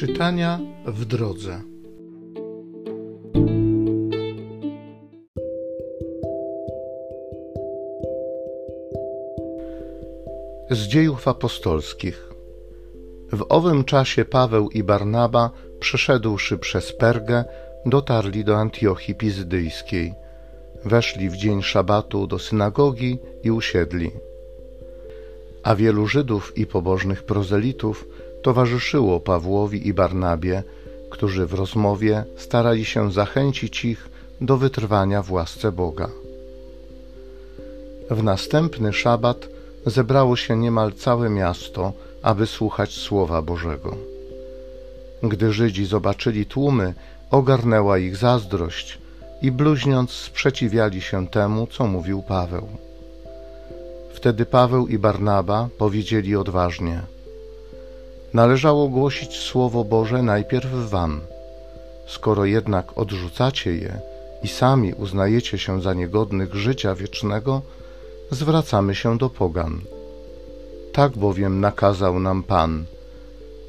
Czytania w drodze. Z dziejów apostolskich. W owym czasie Paweł i Barnaba, przeszedłszy przez Pergę, dotarli do Antiochii Pizdyjskiej. Weszli w dzień szabatu do synagogi i usiedli. A wielu Żydów i pobożnych prozelitów towarzyszyło Pawłowi i Barnabie, którzy w rozmowie starali się zachęcić ich do wytrwania w łasce Boga. W następny szabat zebrało się niemal całe miasto, aby słuchać Słowa Bożego. Gdy Żydzi zobaczyli tłumy, ogarnęła ich zazdrość i bluźniąc sprzeciwiali się temu, co mówił Paweł. Wtedy Paweł i Barnaba powiedzieli odważnie: Należało głosić Słowo Boże najpierw Wam. Skoro jednak odrzucacie je i sami uznajecie się za niegodnych życia wiecznego, zwracamy się do Pogan. Tak bowiem nakazał nam Pan: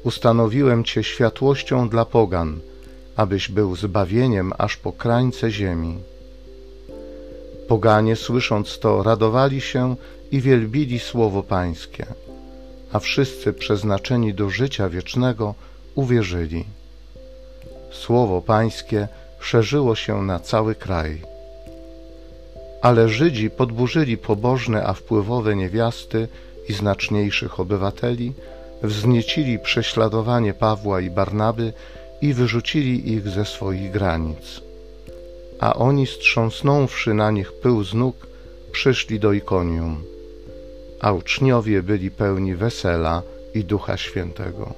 Ustanowiłem Cię światłością dla Pogan, abyś był zbawieniem aż po krańce ziemi. Poganie, słysząc to, radowali się i wielbili słowo Pańskie, a wszyscy przeznaczeni do życia wiecznego uwierzyli. Słowo Pańskie szerzyło się na cały kraj. Ale Żydzi podburzyli pobożne, a wpływowe niewiasty i znaczniejszych obywateli, wzniecili prześladowanie Pawła i Barnaby i wyrzucili ich ze swoich granic. A oni, strząsnąwszy na nich pył z nóg, przyszli do Ikonium, a uczniowie byli pełni wesela i Ducha Świętego.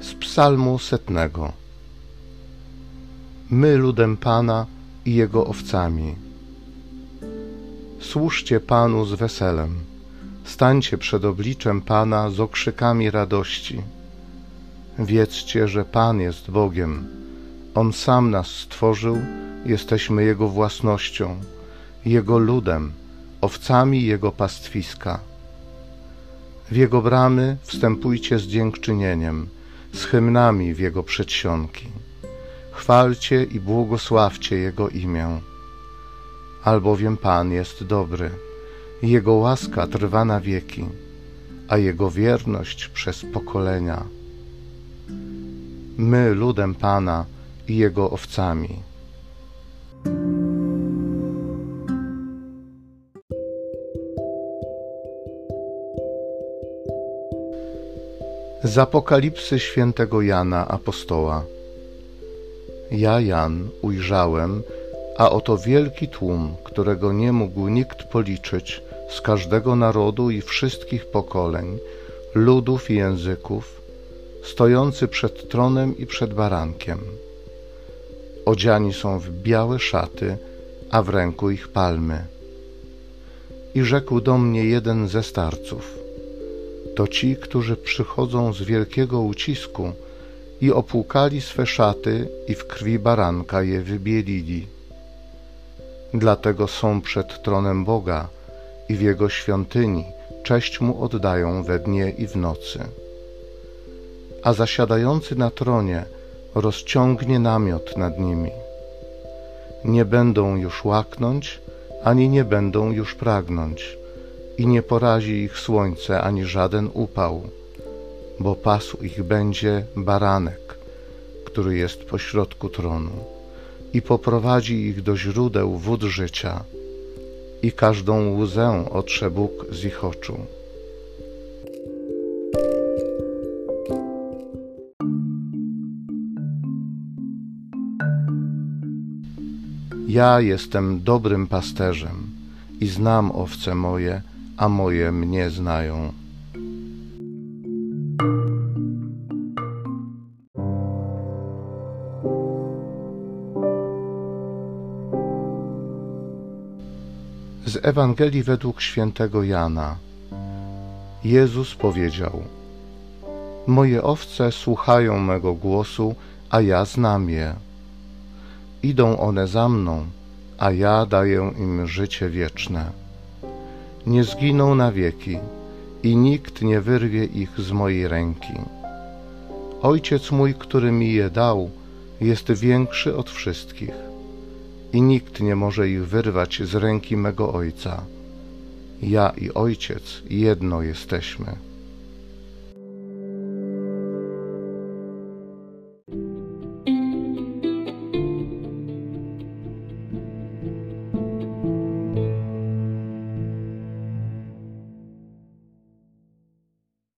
Z psalmu setnego My ludem Pana i Jego owcami. Służcie Panu z weselem, stańcie przed obliczem Pana z okrzykami radości. Wiedzcie, że Pan jest Bogiem. On sam nas stworzył, jesteśmy Jego własnością, Jego ludem, owcami Jego pastwiska. W Jego bramy wstępujcie z dziękczynieniem, z hymnami w Jego przedsionki. Chwalcie i błogosławcie Jego imię. Albowiem Pan jest dobry, Jego łaska trwa na wieki, a Jego wierność przez pokolenia. My ludem Pana i Jego owcami. Z Apokalipsy świętego Jana Apostoła. Ja, Jan, ujrzałem, a oto wielki tłum, którego nie mógł nikt policzyć, z każdego narodu i wszystkich pokoleń, ludów i języków, stojący przed tronem i przed barankiem. Odziani są w białe szaty, a w ręku ich palmy. I rzekł do mnie jeden ze starców: To ci, którzy przychodzą z wielkiego ucisku i opłukali swe szaty i w krwi baranka je wybielili. Dlatego są przed tronem Boga i w Jego świątyni cześć Mu oddają we dnie i w nocy. A zasiadający na tronie rozciągnie namiot nad nimi. Nie będą już łaknąć, ani nie będą już pragnąć, i nie porazi ich słońce ani żaden upał, bo pasł ich będzie baranek, który jest pośrodku tronu i poprowadzi ich do źródeł wód życia i każdą łzę otrze Bóg z ich oczu. Ja jestem dobrym pasterzem i znam owce moje, a moje mnie znają. Z Ewangelii według świętego Jana. Jezus powiedział: Moje owce słuchają mego głosu, a ja znam je. Idą one za mną, a ja daję im życie wieczne. Nie zginą na wieki i nikt nie wyrwie ich z mojej ręki. Ojciec mój, który mi je dał, jest większy od wszystkich i nikt nie może ich wyrwać z ręki mego Ojca. Ja i Ojciec jedno jesteśmy.